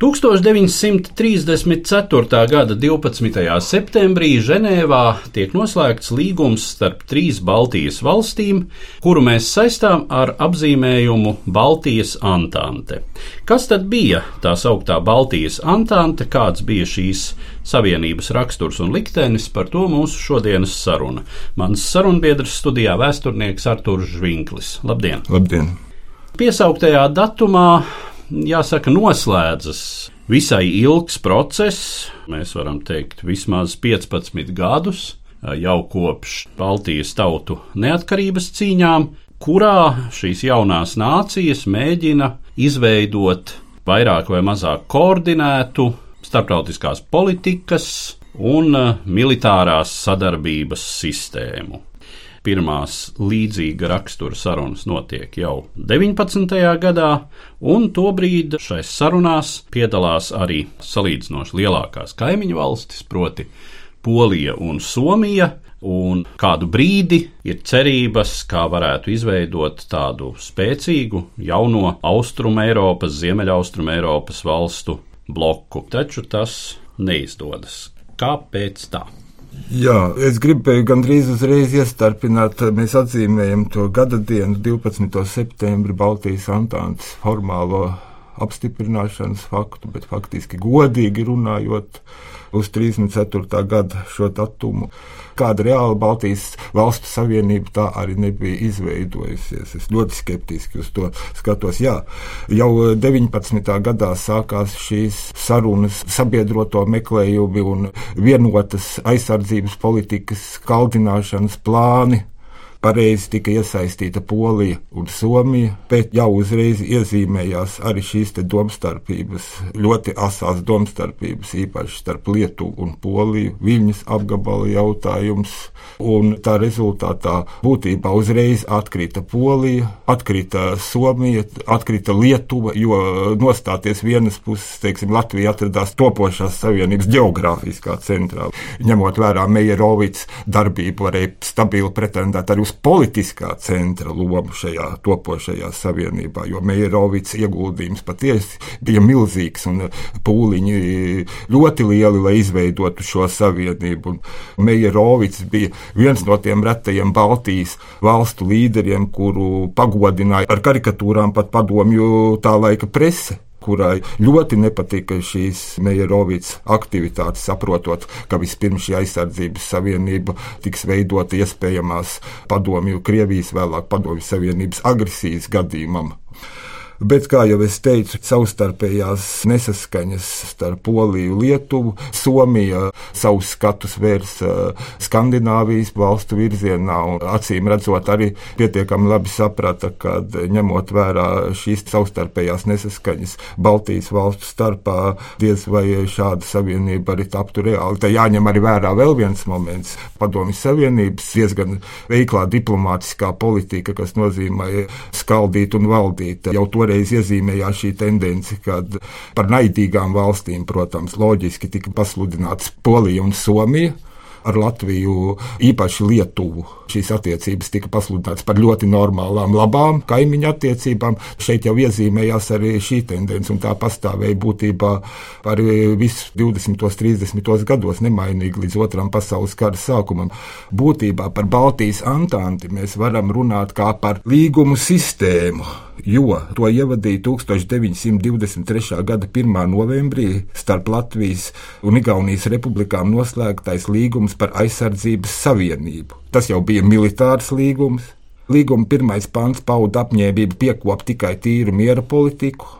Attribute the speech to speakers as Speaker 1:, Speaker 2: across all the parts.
Speaker 1: 1934. gada 12. septembrī Ženēvā tiek noslēgts līgums starp trīs Baltijas valstīm, kuru mēs saistām ar apzīmējumu Baltijas Antante. Kas tad bija tā sauktā Baltijas Antante, kāds bija šīs savienības raksturs un liktenis, par to mūsu šodienas saruna. Mans sarunbiedrs studijā vēsturnieks Artūrs Žvinklis. Labdien!
Speaker 2: Labdien!
Speaker 1: Piesauktajā datumā jāsaka, noslēdzas visai ilgs process. Mēs varam teikt, vismaz 15 gadus jau kopš Baltijas tautu neatkarības cīņām, kurā šīs jaunās nācijas mēģina izveidot vairāk vai mazāk koordinētu starptautiskās politikas un militārās sadarbības sistēmu. Pirmās līdzīga rakstura sarunas notiek jau 19. gadā, un tobrīd šais sarunās piedalās arī salīdzinoši lielākās kaimiņu valstis, proti Polija un Somija, un kādu brīdi ir cerības, kā varētu izveidot tādu spēcīgu jauno Austrum Eiropas, Ziemeļaustrum Eiropas valstu bloku, taču tas neizdodas. Kāpēc tā?
Speaker 2: Jā, es gribēju gandrīz uzreiz iestarpināt. Mēs atzīmējam to gada dienu, 12. septembri, Baltijas Antānas formālo apstiprināšanas faktu, bet faktiski godīgi runājot uz 34. gada šo datumu. Kāda reāla Baltijas valstu savienība tā arī nebija izveidojusies. Es ļoti skeptiski uz to skatos. Jā, jau 19. gadā sākās šīs sarunas, sabiedroto meklējumi un vienotas aizsardzības politikas skaldināšanas plāni pareizi tika iesaistīta Polija un Somija, bet jau uzreiz iezīmējās arī šīs domstarpības, ļoti asās domstarpības, īpaši starp Lietuvu un Poliju, Viņas apgabala jautājums, un tā rezultātā būtībā uzreiz atkrita Polija, atkrita Somija, atkrita Lietuva, jo nostāties vienas puses, teiksim, Latvija atradās topošās savienības geogrāfiskā centrā. Ņemot vērā Meierovics darbību, varēja stabili pretendēt arī uz politiskā centra lomu šajā topošajā savienībā, jo Meijerovics ieguldījums patiesi bija milzīgs un pūliņi ļoti lieli, lai izveidotu šo savienību. Meijerovics bija viens no tiem retajiem Baltijas valstu līderiem, kuru pagodināja ar karikatūrām pat padomju tā laika prese kurai ļoti nepatika šīs Meijerovicas aktivitātes, saprotot, ka vispirms šī aizsardzības savienība tiks veidota iespējamās padomju Krievijas, vēlāk padomju savienības agresijas gadījumam. Bet, kā jau es teicu, savstarpējās nesaskaņas starp Poliju, Lietuvu, Somiju savus skatus vērs Skandināvijas valstu virzienā. Acīm redzot, arī pietiekami labi saprata, ka ņemot vērā šīs savstarpējās nesaskaņas Baltijas valstu starpā, diez vai šāda savienība arī taptu reāli. Te jāņem arī vērā vēl viens moments - Padomju Savienības diezgan veiklā diplomātiskā politika, kas nozīmē skaldīt un valdīt. Jau to toreiz iezīmējās šī tendence, kad par naidīgām valstīm, protams, loģiski tika pasludināts Polija un Somija ar Latviju, īpaši Lietuvu. Šīs attiecības tika pasludinātas par ļoti normālām, labām kaimiņu attiecībām. Šeit jau iezīmējās arī šī tendence, un tā pastāvēja būtībā par visu 20. un 30. gados nemainīgi līdz Otram pasaules kara sākumam. Būtībā par Baltijas antanti mēs varam runāt kā par līgumu sistēmu jo to ievadīja 1923. gada 1. novembrī starp Latvijas un Igaunijas republikām noslēgtais līgums par aizsardzības savienību. Tas jau bija militārs līgums. Līguma pirmais pants pauda apņēmību piekopt tikai tīru miera politiku,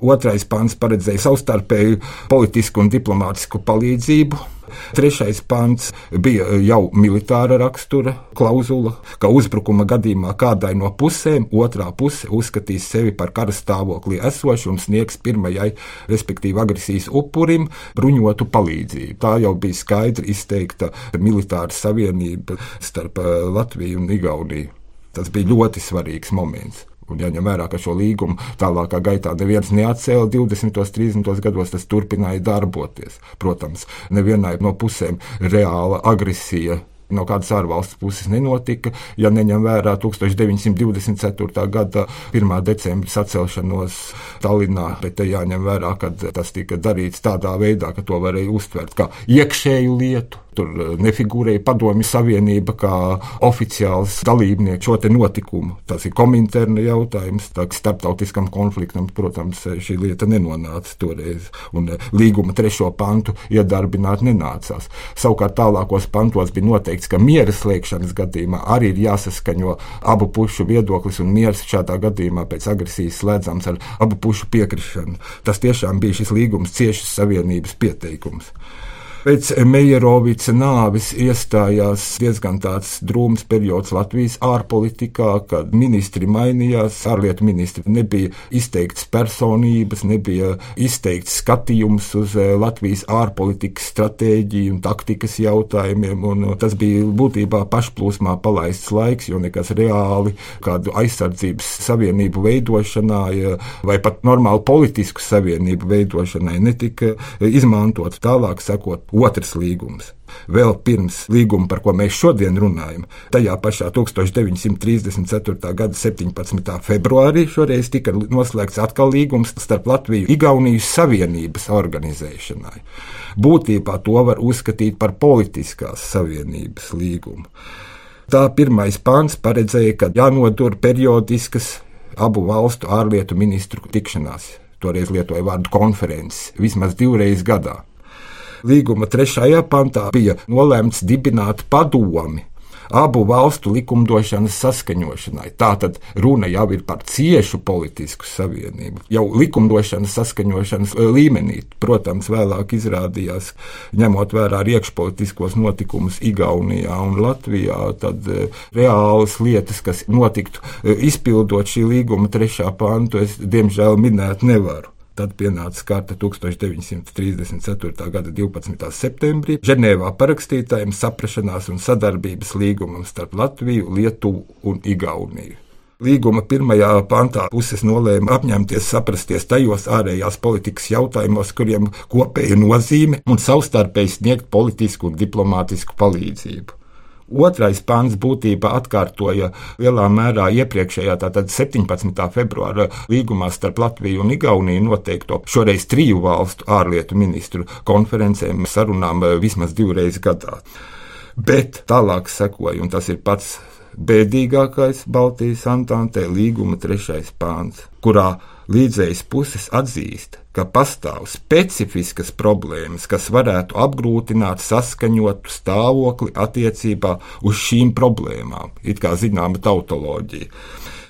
Speaker 2: Otrais pants paredzēja savstarpēju politisku un diplomātisku palīdzību Trešais pants bija jau militāra rakstura klauzula, ka uzbrukuma gadījumā kādai no pusēm otrā puse uzskatīs sevi par kara stāvoklī esošu un sniegs pirmajai, respektīvi agresijas upurim, bruņotu palīdzību. Tā jau bija skaidri izteikta militāra savienība starp eh, Latviju un Igauniju. Tas bija ļoti svarīgs moments. Un jāņem vērā, ka šo līgumu tālākā gaitā neviens neatcēla 20. un 30. gados, tas turpināja darboties. Protams, nevienai no pusēm reāla agresija no kādas ārvalstu puses nenotika, ja neņem vērā 1924. gada 1. decembra sacelšanos Tallinā, bet te jāņem vērā, ka tas tika darīts tādā veidā, ka to varēja uztvert kā iekšēju lietu. Tur eh, nefigūrēja Padomju Savienība kā oficiāls dalībnieks šo notikumu. Tas ir kominterna jautājums. Tā starptautiskam konfliktam, protams, šī lieta nenonāca toreiz. Un eh, līguma trešo pantu iedarbināt nenācās. Savukārt tālākos pantos bija noteikts, ka miera slēgšanas gadījumā arī ir jāsaskaņo abu pušu viedoklis, un miers šādā gadījumā pēc agresijas slēdzams ar abu pušu piekrišanu. Tas tiešām bija šis līgums ciešas savienības pieteikums. Pēc Meierovica nāves iestājās diezgan tāds drūms periods Latvijas ārpolitikā, kad ministri mainījās, ārlietu ministri nebija izteikts personības, nebija izteikts skatījums uz eh, Latvijas ārpolitikas stratēģiju un taktikas jautājumiem, un tas bija būtībā pašplūsmā palaists laiks, jo nekas reāli kādu aizsardzības savienību veidošanā vai pat normālu politisku savienību veidošanai netika izmantots. Tālāk sakot, otrs līgums. Vēl pirms līguma, par ko mēs šodien runājam, tajā pašā 1934. gada 17. februārī šoreiz tika noslēgts atkal līgums starp Latviju un Igaunijas Savienības organizēšanai. Būtībā to var uzskatīt par politiskās savienības līgumu. Tā pirmais pāns paredzēja, ka jānotur periodiskas abu valstu ārlietu ministru tikšanās. Toreiz lietoja vārdu konferences vismaz divreiz gadā. Līguma trešajā pantā bija nolēmts dibināt padomi abu valstu likumdošanas saskaņošanai. Tātad runa jau ir par ciešu politisku savienību, jau likumdošanas saskaņošanas e, līmenī. Protams, vēlāk izrādījās, ņemot vērā iekšpolitiskos notikumus Igaunijā un Latvijā, tad e, reālas lietas, kas notiktu e, izpildot šī līguma trešā pantu, es diemžēl minēt nevaru. Tad pienāca kārta 1934. gada 12. septembrī Ženēvā parakstītājiem saprašanās un sadarbības līgumam starp Latviju, Lietuvu un Igauniju. Līguma pirmajā pantā puses nolēma apņemties saprasties tajos ārējās politikas jautājumos, kuriem kopēja nozīme un savstarpēji sniegt politisku un diplomātisku palīdzību. Otrais pants būtībā atkārtoja lielā mērā iepriekšējā, tātad 17. februāra līgumā starp Latviju un Igauniju noteikto šoreiz triju valstu ārlietu ministru konferencēm sarunām eh, vismaz divreiz gadā. Bet tālāk sekoja, un tas ir pats bēdīgākais Baltijas Antantē līguma trešais pāns, kurā līdzējas puses atzīst, ka pastāv specifiskas problēmas, kas varētu apgrūtināt saskaņotu stāvokli attiecībā uz šīm problēmām, it kā zināma tautoloģija.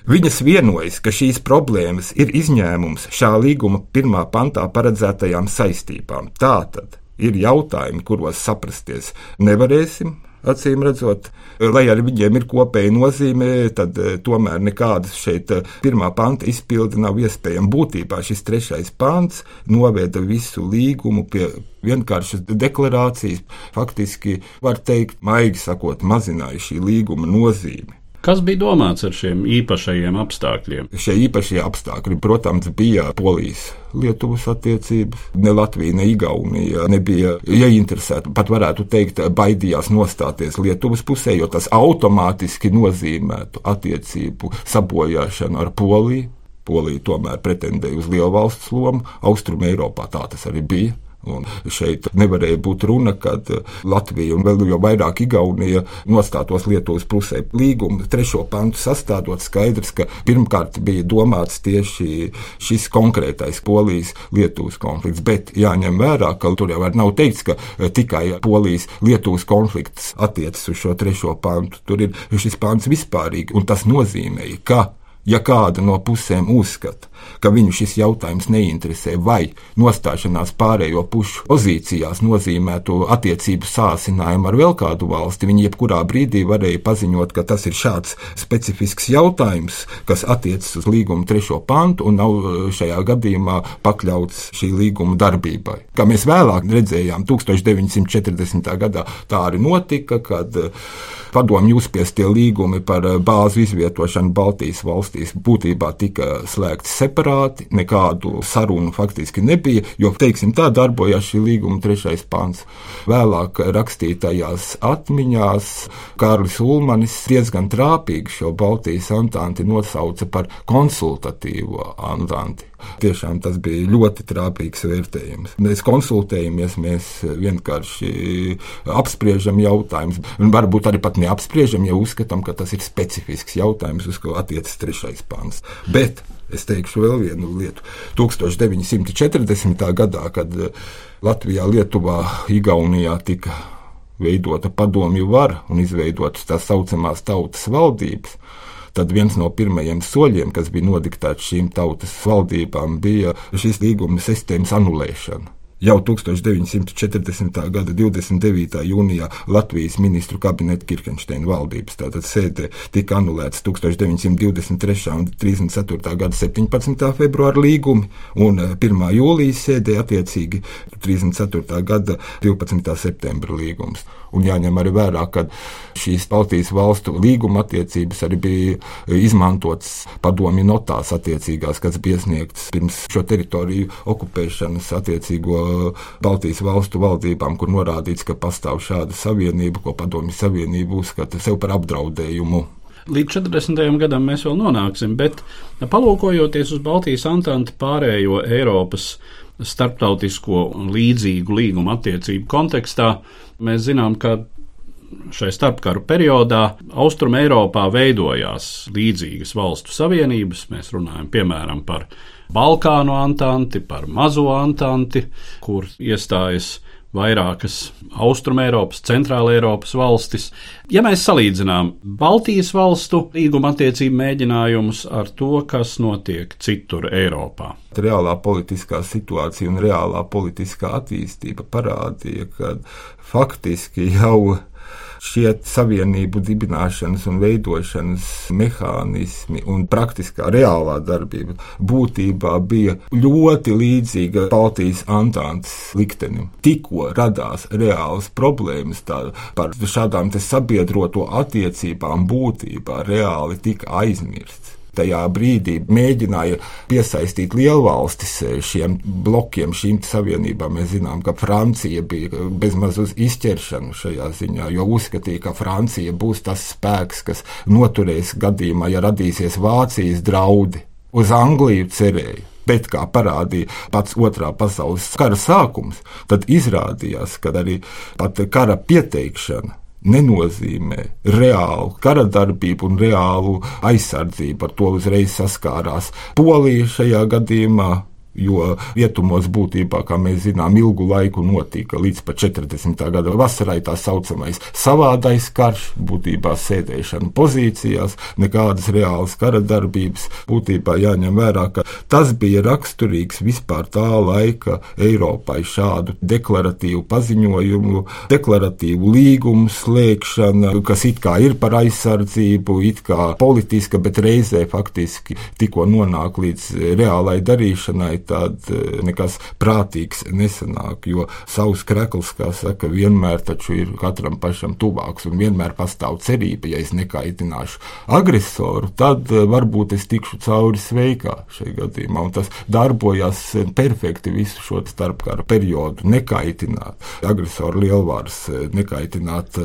Speaker 2: Viņas vienojas, ka šīs problēmas ir izņēmums šā līguma pirmā pantā paredzētajām saistībām. Tātad ir jautājumi, kuros saprasties nevarēsim, acīm redzot, lai arī viņiem ir kopēja nozīme, tad eh, tomēr nekādas šeit eh, pirmā panta izpildi nav iespējama. Būtībā šis trešais pants noveda visu līgumu pie vienkāršas deklarācijas, faktiski var teikt, maigi sakot, mazināja šī līguma nozīmi.
Speaker 1: Kas bija domāts ar šiem īpašajiem apstākļiem?
Speaker 2: Šie īpašie apstākļi, protams, bija Polijas. Lietuvas attiecības. Ne Latvija, ne Igaunija nebija ieinteresēta. Pat varētu teikt, baidījās nostāties Lietuvas pusē, jo tas automātiski nozīmētu attiecību sabojāšanu ar Poliju. Polija tomēr pretendēja uz lielu valsts lomu. Austrumē Eiropā tā tas arī bija. Un šeit nevarēja būt runa, ka Latvija un vēl jau vairāk Igaunija nostātos Lietuvas pusē. Līguma trešo pantu sastādot skaidrs, ka pirmkārt bija domāts tieši šis konkrētais Polijas-Lietuvas konflikts, bet jāņem vērā, ka tur jau nav teikts, ka tikai Polijas-Lietuvas konflikts attiecas uz šo trešo pantu. Tur ir šis pants vispārīgi, un tas nozīmē, ka ja kāda no pusēm uzskata, ka viņu šis jautājums neinteresē, vai nostāšanās pārējo pušu pozīcijās nozīmētu attiecību sāsinājumu ar vēl kādu valsti. Viņi jebkurā brīdī varēja paziņot, ka tas ir šāds specifisks jautājums, kas attiecas uz līguma trešo pantu un nav eh, šajā gadījumā pakļauts šī līguma darbībai. Kā mēs vēlāk redzējām, 1940. gadā tā arī notika, kad uh, padomju uzspiestie līgumi par eh, bāzu izvietošanu Baltijas valstīs būtībā tika slēgti separāti, nekādu sarunu faktiski nebija, jo, teiksim, tā darbojās šī līguma trešais pants. Vēlāk rakstītajās atmiņās Kārlis Ulmanis diezgan trāpīgi šo Baltijas antanti nosauca par konsultatīvo antanti. Tiešām tas bija ļoti trāpīgs vērtējums. Mēs konsultējamies, mēs vienkārši apspriežam jautājumus, un varbūt arī pat neapspriežam, ja uzskatām, ka tas ir specifisks jautājums, uz ko attiecas trešais pāns. Bet es teikšu vēl vienu lietu. 1940. gadā, kad Latvijā, Lietuvā, Igaunijā tika veidota padomju vara un izveidotas tā saucamās tautas valdības, tad viens no pirmajiem soļiem, kas bija nodiktēts šīm tautas valdībām, bija šīs līguma sistēmas anulēšana. Jau 1940. gada 29. jūnijā Latvijas ministru kabineta Kirkensteina valdības sēdē tika anulēts 1923. un 34. gada 17. februāra līgumi, un 1. Eh, jūlijas sēdē attiecīgi 34. gada 12. septembra līgums. Un jāņem arī vērā, ka šīs Baltijas valstu līguma attiecības arī bija izmantotas padomju notās attiecīgās, kas bija iesniegtas pirms šo teritoriju okupēšanas attiecīgo Baltijas valstu valdībām, kur norādīts, ka pastāv šāda savienība, ko padomju savienība uzskata sev par apdraudējumu.
Speaker 1: Līdz 40. gadam mēs vēl nonāksim, bet palūkojoties uz Baltijas antanti pārējo Eiropas starptautisko un līdzīgu līgumu attiecību kontekstā, mēs zinām, ka šai starpkaru periodā Austrum Eiropā veidojās līdzīgas valstu savienības. Mēs runājam piemēram par Balkānu antanti, par Mazo antanti, kur iestājas vairākas Austrumēropas, Centrāla Eiropas valstis. Ja mēs salīdzinām Baltijas valstu līguma attiecību mēģinājumus ar to, kas notiek citur Eiropā.
Speaker 2: Reālā politiskā situācija un reālā politiskā attīstība parādīja, ka faktiski jau šie savienību dibināšanas un veidošanas mehānismi un praktiskā reālā darbība būtībā bija ļoti līdzīga Baltijas Antantes liktenim. Tikko radās reālas problēmas par šādām sabiedroto attiecībām būtībā reāli tika aizmirstas tajā brīdī mēģināja piesaistīt lielvalstis šiem blokiem, šīm savienībām. Mēs zinām, ka Francija bija bezmaz uz izķeršanu šajā ziņā, jo uzskatīja, ka Francija būs tas spēks, kas noturēs gadījumā, ja radīsies Vācijas draudi. Uz Angliju cerēja. Bet, kā parādīja pats otrā pasaules kara sākums, tad izrādījās, ka arī kara pieteikšana nenozīmē reālu kara darbību un reālu aizsardzību. Ar to uzreiz saskārās Polija šajā gadījumā jo rietumos būtībā, kā mēs zinām, ilgu laiku notika līdz pat 40. gada vasarai tā saucamais savādais karš, būtībā sēdēšana pozīcijās, nekādas reālas kara darbības. Būtībā jāņem vērā, ka tas bija raksturīgs vispār tā laika Eiropai šādu deklaratīvu paziņojumu, deklaratīvu līgumu slēgšana, kas it kā ir par aizsardzību, it kā politiska, bet reizē faktiski tikko nonāk līdz reālai darīšanai, tad e, nekas prātīgs nesanāk, jo savs krekls, kā saka, vienmēr taču ir katram pašam tuvāks un vienmēr pastāv cerība, ja es nekaitināšu agresoru, tad e, varbūt es tikšu cauri sveikā šajā gadījumā, un tas darbojās perfekti visu šo starpkara periodu, nekaitināt agresoru lielvārs, e, nekaitināt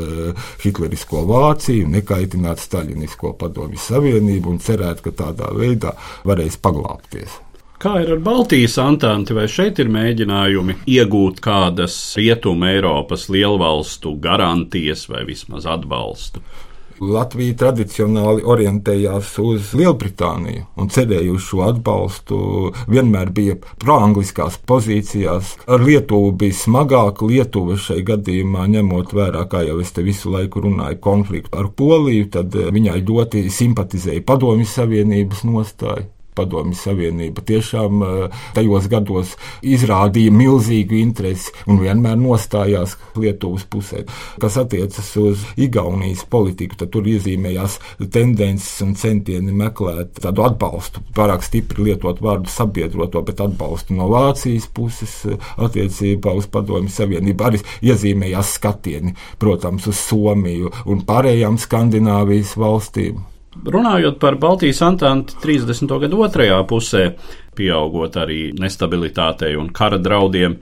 Speaker 2: hitlerisko Vāciju, nekaitināt staļinisko padomju savienību un cerēt, ka tādā veidā varēs paglāpties.
Speaker 1: Kā ir ar Baltijas antanti, vai šeit ir mēģinājumi iegūt kādas rietumu Eiropas lielvalstu garantijas vai vismaz atbalstu?
Speaker 2: Latvija tradicionāli orientējās uz Lielbritāniju un cerēja uz šo atbalstu. Vienmēr bija proangliskās pozīcijās. Ar Lietuvu bija smagāk. Lietuva šai gadījumā, ņemot vērā, kā jau es te visu laiku runāju, konfliktu ar Poliju, tad viņai ļoti simpatizēja Padomju Savienības nostāja Padomju Savienība tiešām eh, tajos gados izrādīja milzīgu interesi un vienmēr nostājās Lietuvas pusē. Kas attiecas uz Igaunijas politiku, tad tur iezīmējās tendences un centieni meklēt tādu atbalstu, pārāk stipri lietot vārdu sabiedroto, bet atbalstu no Vācijas puses eh, attiecībā uz Padomju Savienību. Arī iezīmējās skatieni, protams, uz Somiju un pārējām Skandināvijas valstīm.
Speaker 1: Runājot par Baltijas Antanti 30. gadu otrajā pusē, pieaugot arī nestabilitātei un kara draudiem,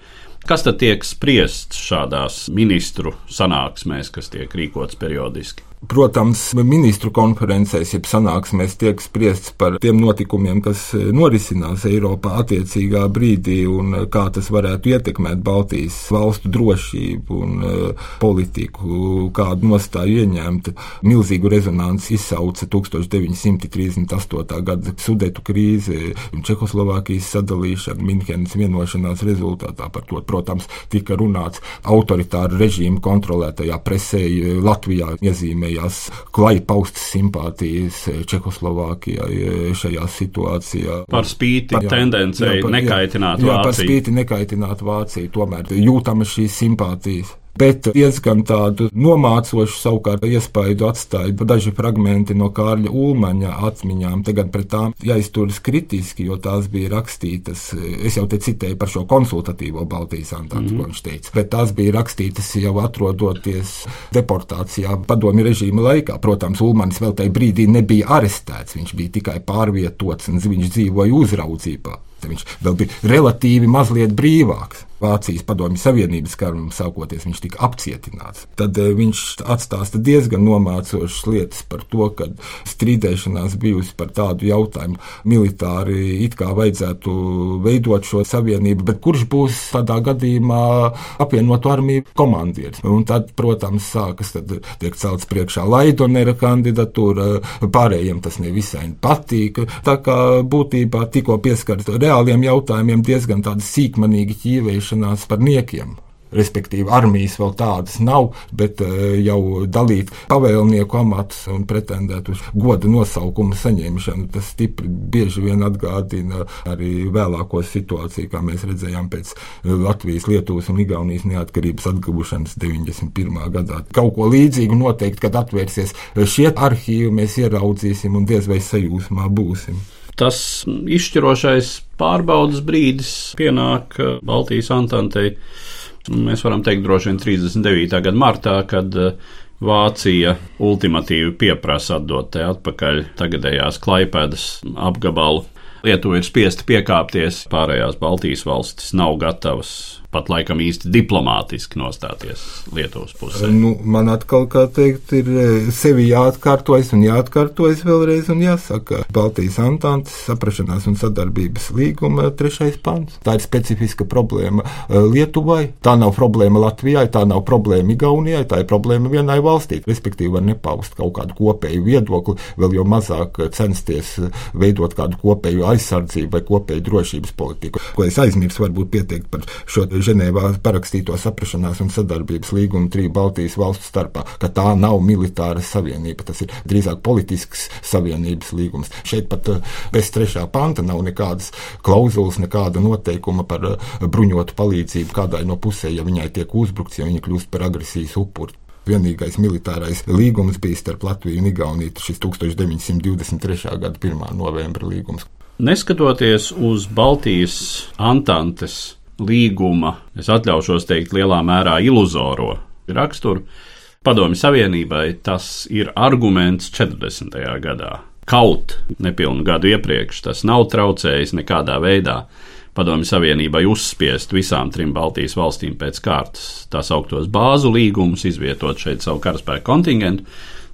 Speaker 1: kas tad tiek spriests šādās ministru sanāksmēs, kas tiek rīkots periodiski?
Speaker 2: Protams, ministru konferencēs, jeb sanāksmēs, tiek spriests par tiem notikumiem, kas e, norisinās Eiropā attiecīgā brīdī un e, kā tas varētu ietekmēt Baltijas valstu drošību un uh, politiku, kādu nostāju ieņemt. Milzīgu rezonanci izsauca 1938. gada Sudetu krīze Čehoslovākijas sadalīšana Minhenes vienošanās rezultātā. Par to, protams, tika runāts autoritāra režīma kontrolētajā presē Latvijā iezīmē iezīmējās klajā paustas simpātijas Čehoslovākijai šajā situācijā.
Speaker 1: Par spīti par, tendencei jā, par, nekaitināt jā, Vāciju. Jā,
Speaker 2: par spīti nekaitināt Vāciju, tomēr jūtamas šīs simpātijas bet diezgan tādu nomācošu savukārt iespaidu atstāja daži fragmenti no Kārļa Ulmaņa atmiņām. Tagad pret tām jāizturas kritiski, jo tās bija rakstītas, es jau te citēju par šo konsultatīvo Baltijas antantu, mm -hmm. ko viņš teica, bet tās bija rakstītas jau atrodoties deportācijā padomi režīma laikā. Protams, Ulmanis vēl tajā brīdī nebija arestēts, viņš bija tikai pārvietots un viņš dzīvoja uzraudzībā. Viņš vēl bija relatīvi mazliet brīvāks. Vācijas padomju Savienības karam sākoties, viņš tika apcietināts. Tad eh, viņš atstāsta diezgan nomācošas lietas par to, ka strīdēšanās bijusi par tādu jautājumu. Militāri it kā vajadzētu veidot šo savienību, bet kurš būs tādā gadījumā apvienotu armiju komandieris? Un tad, protams, sākas, tad tiek celts priekšā Laidonera kandidatūra, pārējiem tas nevisai patīk. Tā kā būtībā tikko pieskars reāliem jautājumiem diezgan tāda sīkmanīga ķīvēšana cīnīšanās par niekiem. Respektīvi, armijas vēl tādas nav, bet uh, jau dalīt pavēlnieku amatus un pretendēt uz goda nosaukumu saņemšanu, tas stipri bieži vien atgādina arī vēlāko situāciju, kā mēs redzējām pēc Latvijas, Lietuvas un Igaunijas neatkarības atguvušanas 91. gadā. Kaut ko līdzīgu noteikti, kad atvērsies šie arhīvi, mēs ieraudzīsim un diez vai sajūsmā būsim
Speaker 1: tas izšķirošais pārbaudas brīdis pienāk uh, Baltijas Antantei. Mēs varam teikt, droši vien 39. gada martā, kad uh, Vācija ultimatīvi pieprasa atdot te atpakaļ tagadējās Klaipēdas apgabalu. Lietuva ir spiesta piekāpties, pārējās Baltijas valstis nav gatavas pat laikam īsti diplomātiski nostāties Lietuvas pusē.
Speaker 2: Nu, man atkal, kā teikt, ir e, sevi jāatkārtojas un jāatkārtojas vēlreiz un jāsaka Baltijas Antantes saprašanās un sadarbības līguma trešais pants. Tā ir specifiska problēma e, Lietuvai, tā nav problēma Latvijai, tā nav problēma Igaunijai, tā ir problēma vienai valstī. Respektīvi, var nepaust kaut kādu kopēju viedokli, vēl jau mazāk censties veidot kādu kopēju aizsardzību vai kopēju drošības politiku. Ko es aizmirsu, varbūt pieteikt par šo Ženēvā parakstīto saprašanās un sadarbības līgumu triju Baltijas valstu starpā, ka tā nav militāra savienība, tas ir drīzāk politisks savienības līgums. Šeit pat eh, bez trešā panta nav nekādas klauzulas, nekāda noteikuma par eh, bruņotu palīdzību kādai no pusē, ja viņai tiek uzbrukts, ja viņa kļūst par agresijas upuri vienīgais militārais līgums bija starp Latviju un Igauniju. Šis 1923. gada 1. novembra līgums.
Speaker 1: Neskatoties uz Baltijas Antantes līguma, es atļaušos teikt, lielā mērā iluzoro raksturu. Padomju Savienībai tas ir arguments 40. gadā. Kaut nepilnu gadu iepriekš tas nav traucējis nekādā veidā Padomju Savienībai uzspiest visām trim Baltijas valstīm pēc kārtas tā sauktos bāzu līgumus, izvietot šeit savu karaspēku kontingentu.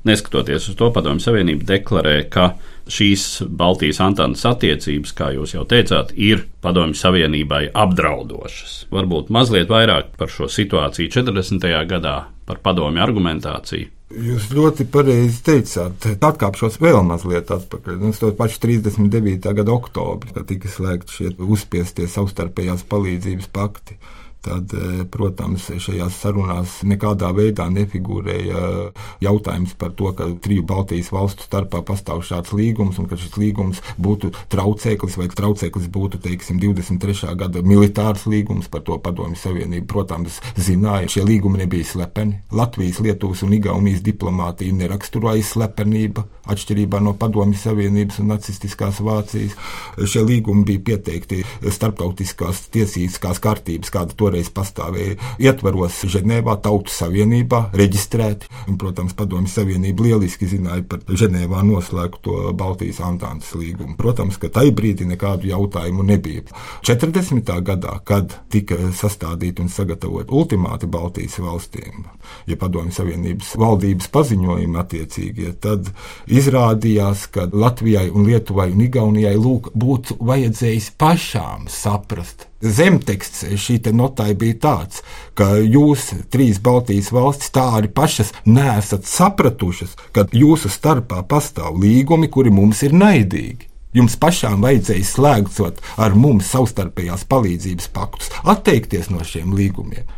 Speaker 1: Neskatoties uz to, Padomju Savienība deklarē, ka šīs Baltijas Antānas attiecības, kā jūs jau teicāt, ir Padomju Savienībai apdraudošas. Varbūt mazliet vairāk par šo situāciju 40. gadā, par padomju argumentāciju.
Speaker 2: Jūs ļoti pareizi teicāt, atkāpšos vēl mazliet atpakaļ. Uz to pašu 39. gada oktobri, kad tika slēgti šie uzspiestie savstarpējās palīdzības pakti. Tad, eh, protams, šajās sarunās nekādā veidā nefigurēja jautājums par to, ka triju Baltijas valstu starpā pastāv šāds līgums un ka šis līgums būtu traucēklis vai traucēklis būtu, teiksim, 23. gada militārs līgums par to padomju savienību. Protams, zināja, šie līgumi nebija slepeni. Latvijas, Lietuvas un Igaunijas diplomātija neraksturoja slepenība, atšķirībā no padomju savienības un nacistiskās Vācijas. Šie līgumi bija pieteikti starptautiskās tiesīskās kārtības, kāda toreiz pastāvēja, ietvaros Ženēvā, Tautu Savienībā, reģistrēti. Un, protams, Padomju Savienība lieliski zināja par Ženēvā noslēgto Baltijas Antānas līgumu. Protams, ka tajā brīdī nekādu jautājumu nebija. 40. gadā, kad tika sastādīti un sagatavoti ultimāti Baltijas valstīm, ja Padomju Savienības valdības paziņojumi attiecīgie, tad izrādījās, ka Latvijai un Lietuvai un Igaunijai lūk, būtu vajadzējis pašām saprast, zemteksts šī notai bija tāds, ka jūs, trīs Baltijas valstis, tā arī pašas nesat sapratušas, ka jūsu starpā pastāv līgumi, kuri mums ir naidīgi. Jums pašām vajadzēja slēgt ar mums savstarpējās palīdzības paktus, atteikties no šiem līgumiem.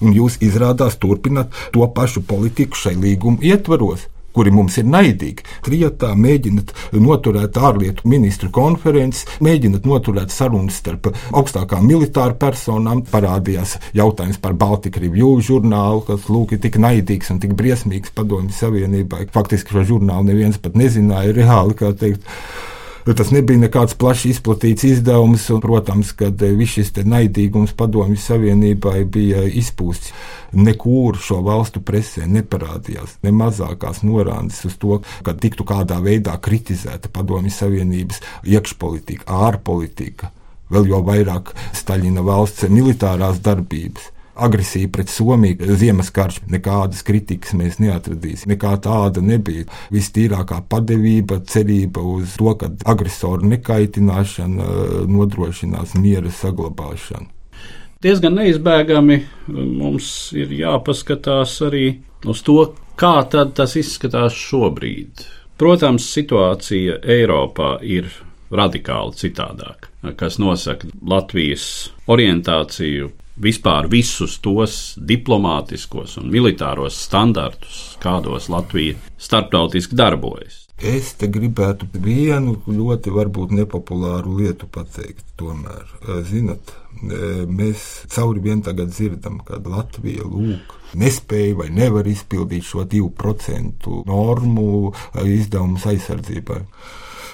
Speaker 2: Un jūs izrādās turpināt to pašu politiku šai līguma ietvaros kuri mums ir naidīgi. Trijotā mēģināt noturēt ārlietu ministru konferences, mēģināt noturēt sarunas starp augstākām militāru personām. Parādījās jautājums par Baltiku Review žurnālu, kas lūk, ir tik naidīgs un tik briesmīgs padomju savienībai. Faktiski šo žurnālu neviens pat nezināja reāli, kā teikt. Tas nebija nekāds plaši izplatīts izdevums, un, protams, ka eh, viss šis naidīgums padomju savienībai bija izpūsts. Nekur šo valstu presē neparādījās ne mazākās norādes uz to, ka tiktu kādā veidā kritizēta padomju savienības iekšpolitika, ārpolitika, vēl jau vairāk Staļina valsts militārās darbības agresija pret Somiju, Ziemasskarš, nekādas kritikas mēs neatradīsim. Nekā tāda nebija. Vistīrākā padevība, cerība uz to, ka agresoru nekaitināšana nodrošinās miera saglabāšanu.
Speaker 1: Diezgan neizbēgami mums ir jāpaskatās arī uz to, kā tas izskatās šobrīd. Protams, situācija Eiropā ir radikāli citādāka, kas nosaka Latvijas orientāciju vispār visus tos diplomātiskos un militāros standartus, kādos Latvija starptautiski darbojas.
Speaker 2: Es te gribētu vienu ļoti varbūt nepopulāru lietu pateikt. Tomēr, zinat, mēs cauri vien tagad dzirdam, ka Latvija lūk nespēja vai nevar izpildīt šo 2% normu izdevumus aizsardzībai.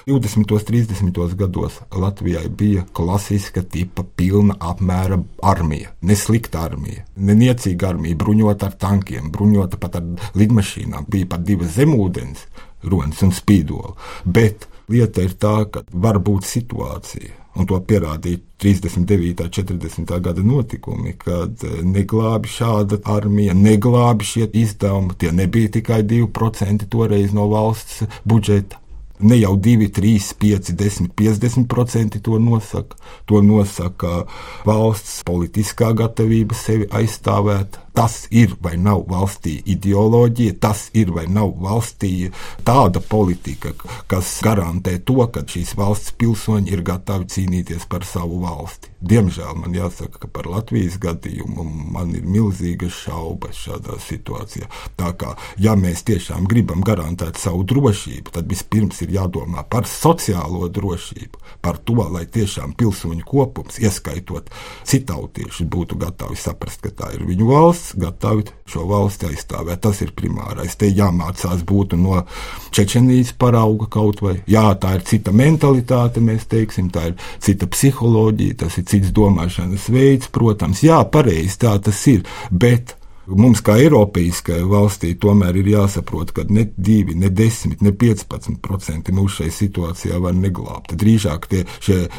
Speaker 2: 20. un 30. gados Latvijai bija klasiska tipa pilna apmēra armija. Ne slikta armija, ne niecīga armija, bruņota ar tankiem, bruņota pat ar lidmašīnām, bija pat divas zemūdens, ronas un spīdola. Bet lieta ir tā, ka var būt situācija, un to pierādīja 39. un 40. gada notikumi, kad eh, neglābi šāda armija, neglābi šie izdevumi. Tie nebija tikai 2% toreiz no valsts budžeta. Ne jau 2, 3, 5, 10, 50% to nosaka. To nosaka valsts politiskā gatavība sevi aizstāvēt, Tas ir vai nav valstī ideoloģija, tas ir vai nav valstī tāda politika, kas garantē to, ka šīs valsts pilsoņi ir gatavi cīnīties par savu valsti. Diemžēl man jāsaka, ka par Latvijas gadījumu man ir milzīgas šaubas šādā situācijā. Tā kā, ja mēs tiešām gribam garantēt savu drošību, tad vispirms ir jādomā par sociālo drošību, par to, lai tiešām pilsoņu kopums, ieskaitot citautiešus, būtu gatavi saprast, ka tā ir viņu valsts valsts gatavi šo valsti aizstāvēt. Tas ir primārais. Te jāmācās būt no Čečenijas parauga kaut vai. Jā, tā ir cita mentalitāte, mēs teiksim, tā ir cita psiholoģija, tas ir cits domāšanas veids, protams. Jā, pareizi tā tas ir, bet Mums, kā Eiropai valstī, tomēr ir jāsaprot, ka ne 2, ne 10, ne 15% mūsu šai situācijā var neglābt. Drīzāk tie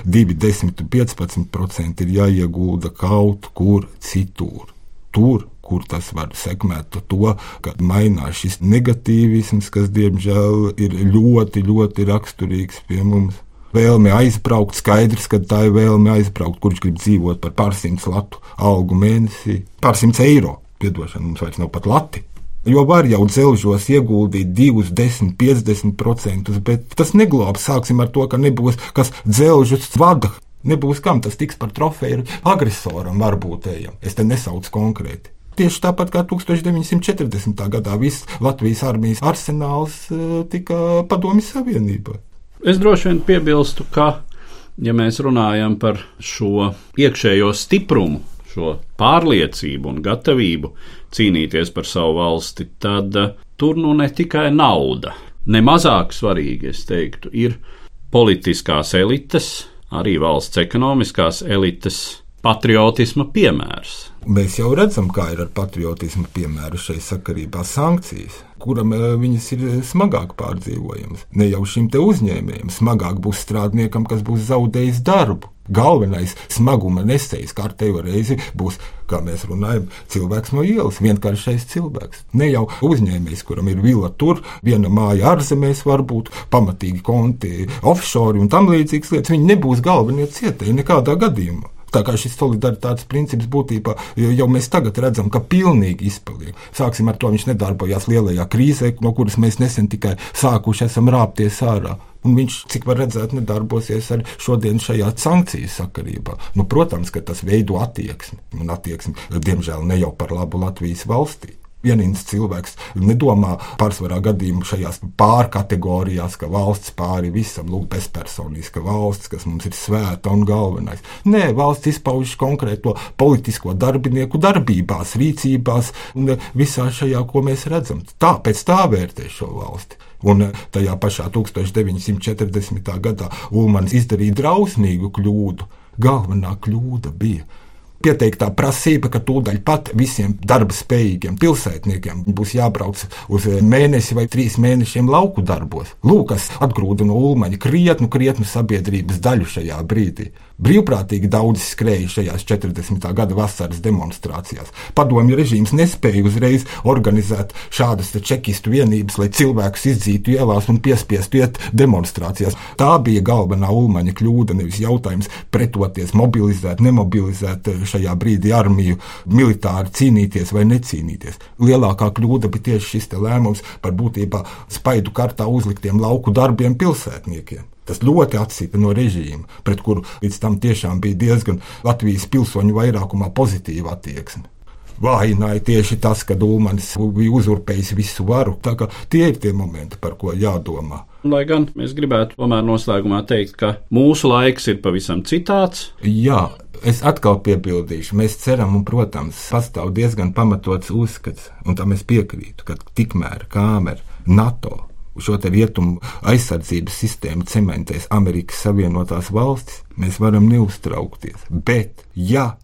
Speaker 2: 2, 10, 15% ir jāiegulda kaut kur citur. Tur, kur tas var sekmēt to, ka mainās šis negatīvisms, kas diemžēl ir ļoti, ļoti raksturīgs pie mums. Vēlme aizbraukt, skaidrs, ka tā ir vēlme aizbraukt, kurš grib dzīvot par pārsimts latu algu mēnesī, pārsimts eiro. Piedošana mums vairs nav pat lati. Jo var jau dzelžos ieguldīt 2, 10, 50%, bet tas neglābs. Sāksim ar to, ka nebūs kas dzelžus vada Nebūs kam tas tiks par trofeju agresoram, varbūt ejam. Es te nesaucu konkrēti. Tieši tāpat kā 1940. gadā viss Latvijas armijas arsenāls eh, tika Padomju Savienībā.
Speaker 1: Es droši vien piebilstu, ka, ja mēs runājam par šo iekšējo stiprumu, šo pārliecību un gatavību cīnīties par savu valsti, tad uh, tur nu ne tikai nauda. Nemazāk svarīgi, es teiktu, ir politiskās elites, arī valsts ekonomiskās elites patriotisma piemērs.
Speaker 2: Mēs jau redzam, kā ir ar patriotismu piemēru šai sakarībā sankcijas, kuram eh, viņas ir smagāk pārdzīvojamas. Ne jau šim te uzņēmējam, smagāk būs strādniekam, kas būs zaudējis darbu. Galvenais smaguma nesējs kārtējo reizi būs, kā mēs runājam, cilvēks no ielas, vienkāršais cilvēks. Ne jau uzņēmējs, kuram ir vila tur, viena māja ārzemēs, varbūt pamatīgi konti offshore un tam līdzīgas lietas. Viņi nebūs galvenie cietēji nekādā gadījumā. Tā kā šis solidaritātes princips būtībā jau mēs tagad redzam, ka pilnīgi izpaliek. Sāksim ar to, viņš nedarbojās lielajā krīzē, no kuras mēs nesen tikai sākuši esam rāpties ārā. Un viņš, cik var redzēt, nedarbosies arī šodien šajā sankciju sakarībā. Nu, protams, ka tas veido attieksmi, un attieksmi, diemžēl, ne jau par labu Latvijas valstī vienīgs cilvēks nedomā pārsvarā gadījumā šajās pārkategorijās, ka valsts pāri visam, lūk, bezpersoniska valsts, kas mums ir svēta un galvenais. Nē, valsts izpaužas konkrēto politisko darbinieku darbībās, rīcībās un visā šajā, ko mēs redzam. Tāpēc tā vērtē šo valsti. Un tajā pašā 1940. gadā Ulmans izdarīja drausmīgu kļūdu. Galvenā kļūda bija pieteiktā prasība, ka tūdaļ pat visiem darba spējīgiem pilsētniekiem būs jābrauc uz mēnesi vai trīs mēnešiem lauku darbos. Lūk, kas atgrūda no Ulmaņa krietnu, krietnu sabiedrības daļu šajā brīdī. Brīvprātīgi daudzi skrēja šajās 40. gada vasaras demonstrācijās. Padomju režīms nespēja uzreiz organizēt šādas čekistu vienības, lai cilvēkus izdzītu ielās un piespiestu iet demonstrācijās. Tā bija galvenā ulmaņa kļūda, nevis jautājums pretoties, mobilizēt, nemobilizēt šajā brīdī armiju, militāri cīnīties vai necīnīties. Lielākā kļūda bija tieši šis lēmums par būtībā spaidu kartā uzliktiem lauku darbiem pilsētniekiem. Tas ļoti atsita no režīma, pret kuru līdz tam tiešām bija diezgan Latvijas pilsoņu vairākumā pozitīva attieksme. Vājināja tieši tas, ka Dūmanis bija uzurpējis visu varu. Tie ir tie momenti, par ko jādomā.
Speaker 1: Lai gan mēs gribētu tomēr noslēgumā teikt, ka mūsu laiks ir pavisam citāds.
Speaker 2: Jā, Es atkal piebildīšu, mēs ceram, un, protams, pastāv diezgan pamatots uzskats, un tam es piekrītu, ka tikmēr Kāmera, NATO šo rietumu aizsardzības sistēmu cementēs Amerikas Savienotās valstis, mēs varam neuztraukties. Bet, ja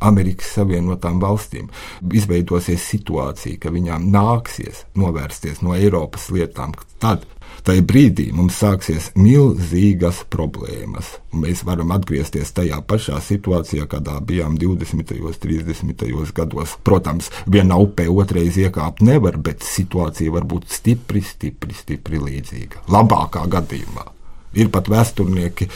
Speaker 2: Amerikas Savienotām valstīm izveidosies situācija, ka viņām nāksies novērsties no Eiropas lietām, tad tajā brīdī mums sāksies milzīgas problēmas. Mēs varam atgriezties tajā pašā situācijā, kādā bijām 20. un 30. gados. Protams, vienā upē otrreiz iekāpt nevar, bet situācija var būt stipri, stipri, stipri līdzīga. Labākā gadījumā ir pat vēsturnieki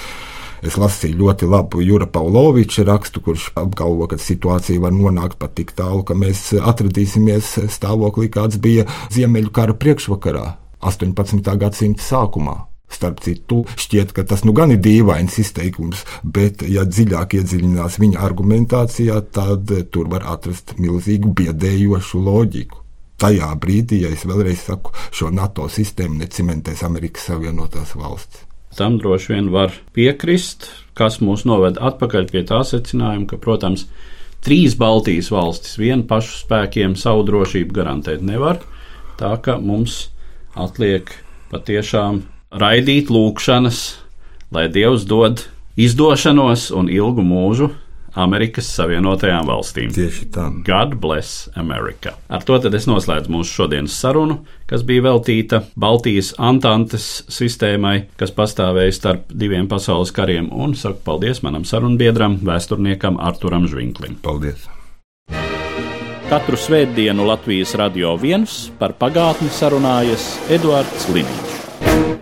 Speaker 2: Es lasīju ļoti labu Jura Pauloviča rakstu, kurš apgalvo, ka situācija var nonākt pat tik tālu, ka mēs atradīsimies stāvoklī, kāds bija Ziemeļu kara priekšvakarā, 18. gadsimta sākumā. Starp citu, šķiet, ka tas nu gan ir dīvains izteikums, bet, ja dziļāk iedziļinās viņa argumentācijā, tad tur var atrast milzīgu biedējošu loģiku. Tajā brīdī, ja es vēlreiz saku, šo NATO sistēmu necimentēs Amerikas Savienotās valstis.
Speaker 1: Tam droši vien var piekrist, kas mūs noved atpakaļ pie tā secinājuma, ka, protams, trīs Baltijas valstis vienu pašu spēkiem savu drošību garantēt nevar. Tā ka mums atliek patiešām raidīt lūkšanas, lai Dievs dod izdošanos un ilgu mūžu Amerikas Savienotajām valstīm.
Speaker 2: Tieši tā.
Speaker 1: God bless America. Ar to tad es noslēdzu mūsu šodienas sarunu, kas bija veltīta Baltijas Antantes sistēmai, kas pastāvēja starp diviem pasaules kariem, un saku paldies manam sarunbiedram, vēsturniekam Arturam Žvinklim.
Speaker 2: Paldies!
Speaker 1: Katru svētdienu Latvijas radio viens par pagātni sarunājas Eduards Liniņš.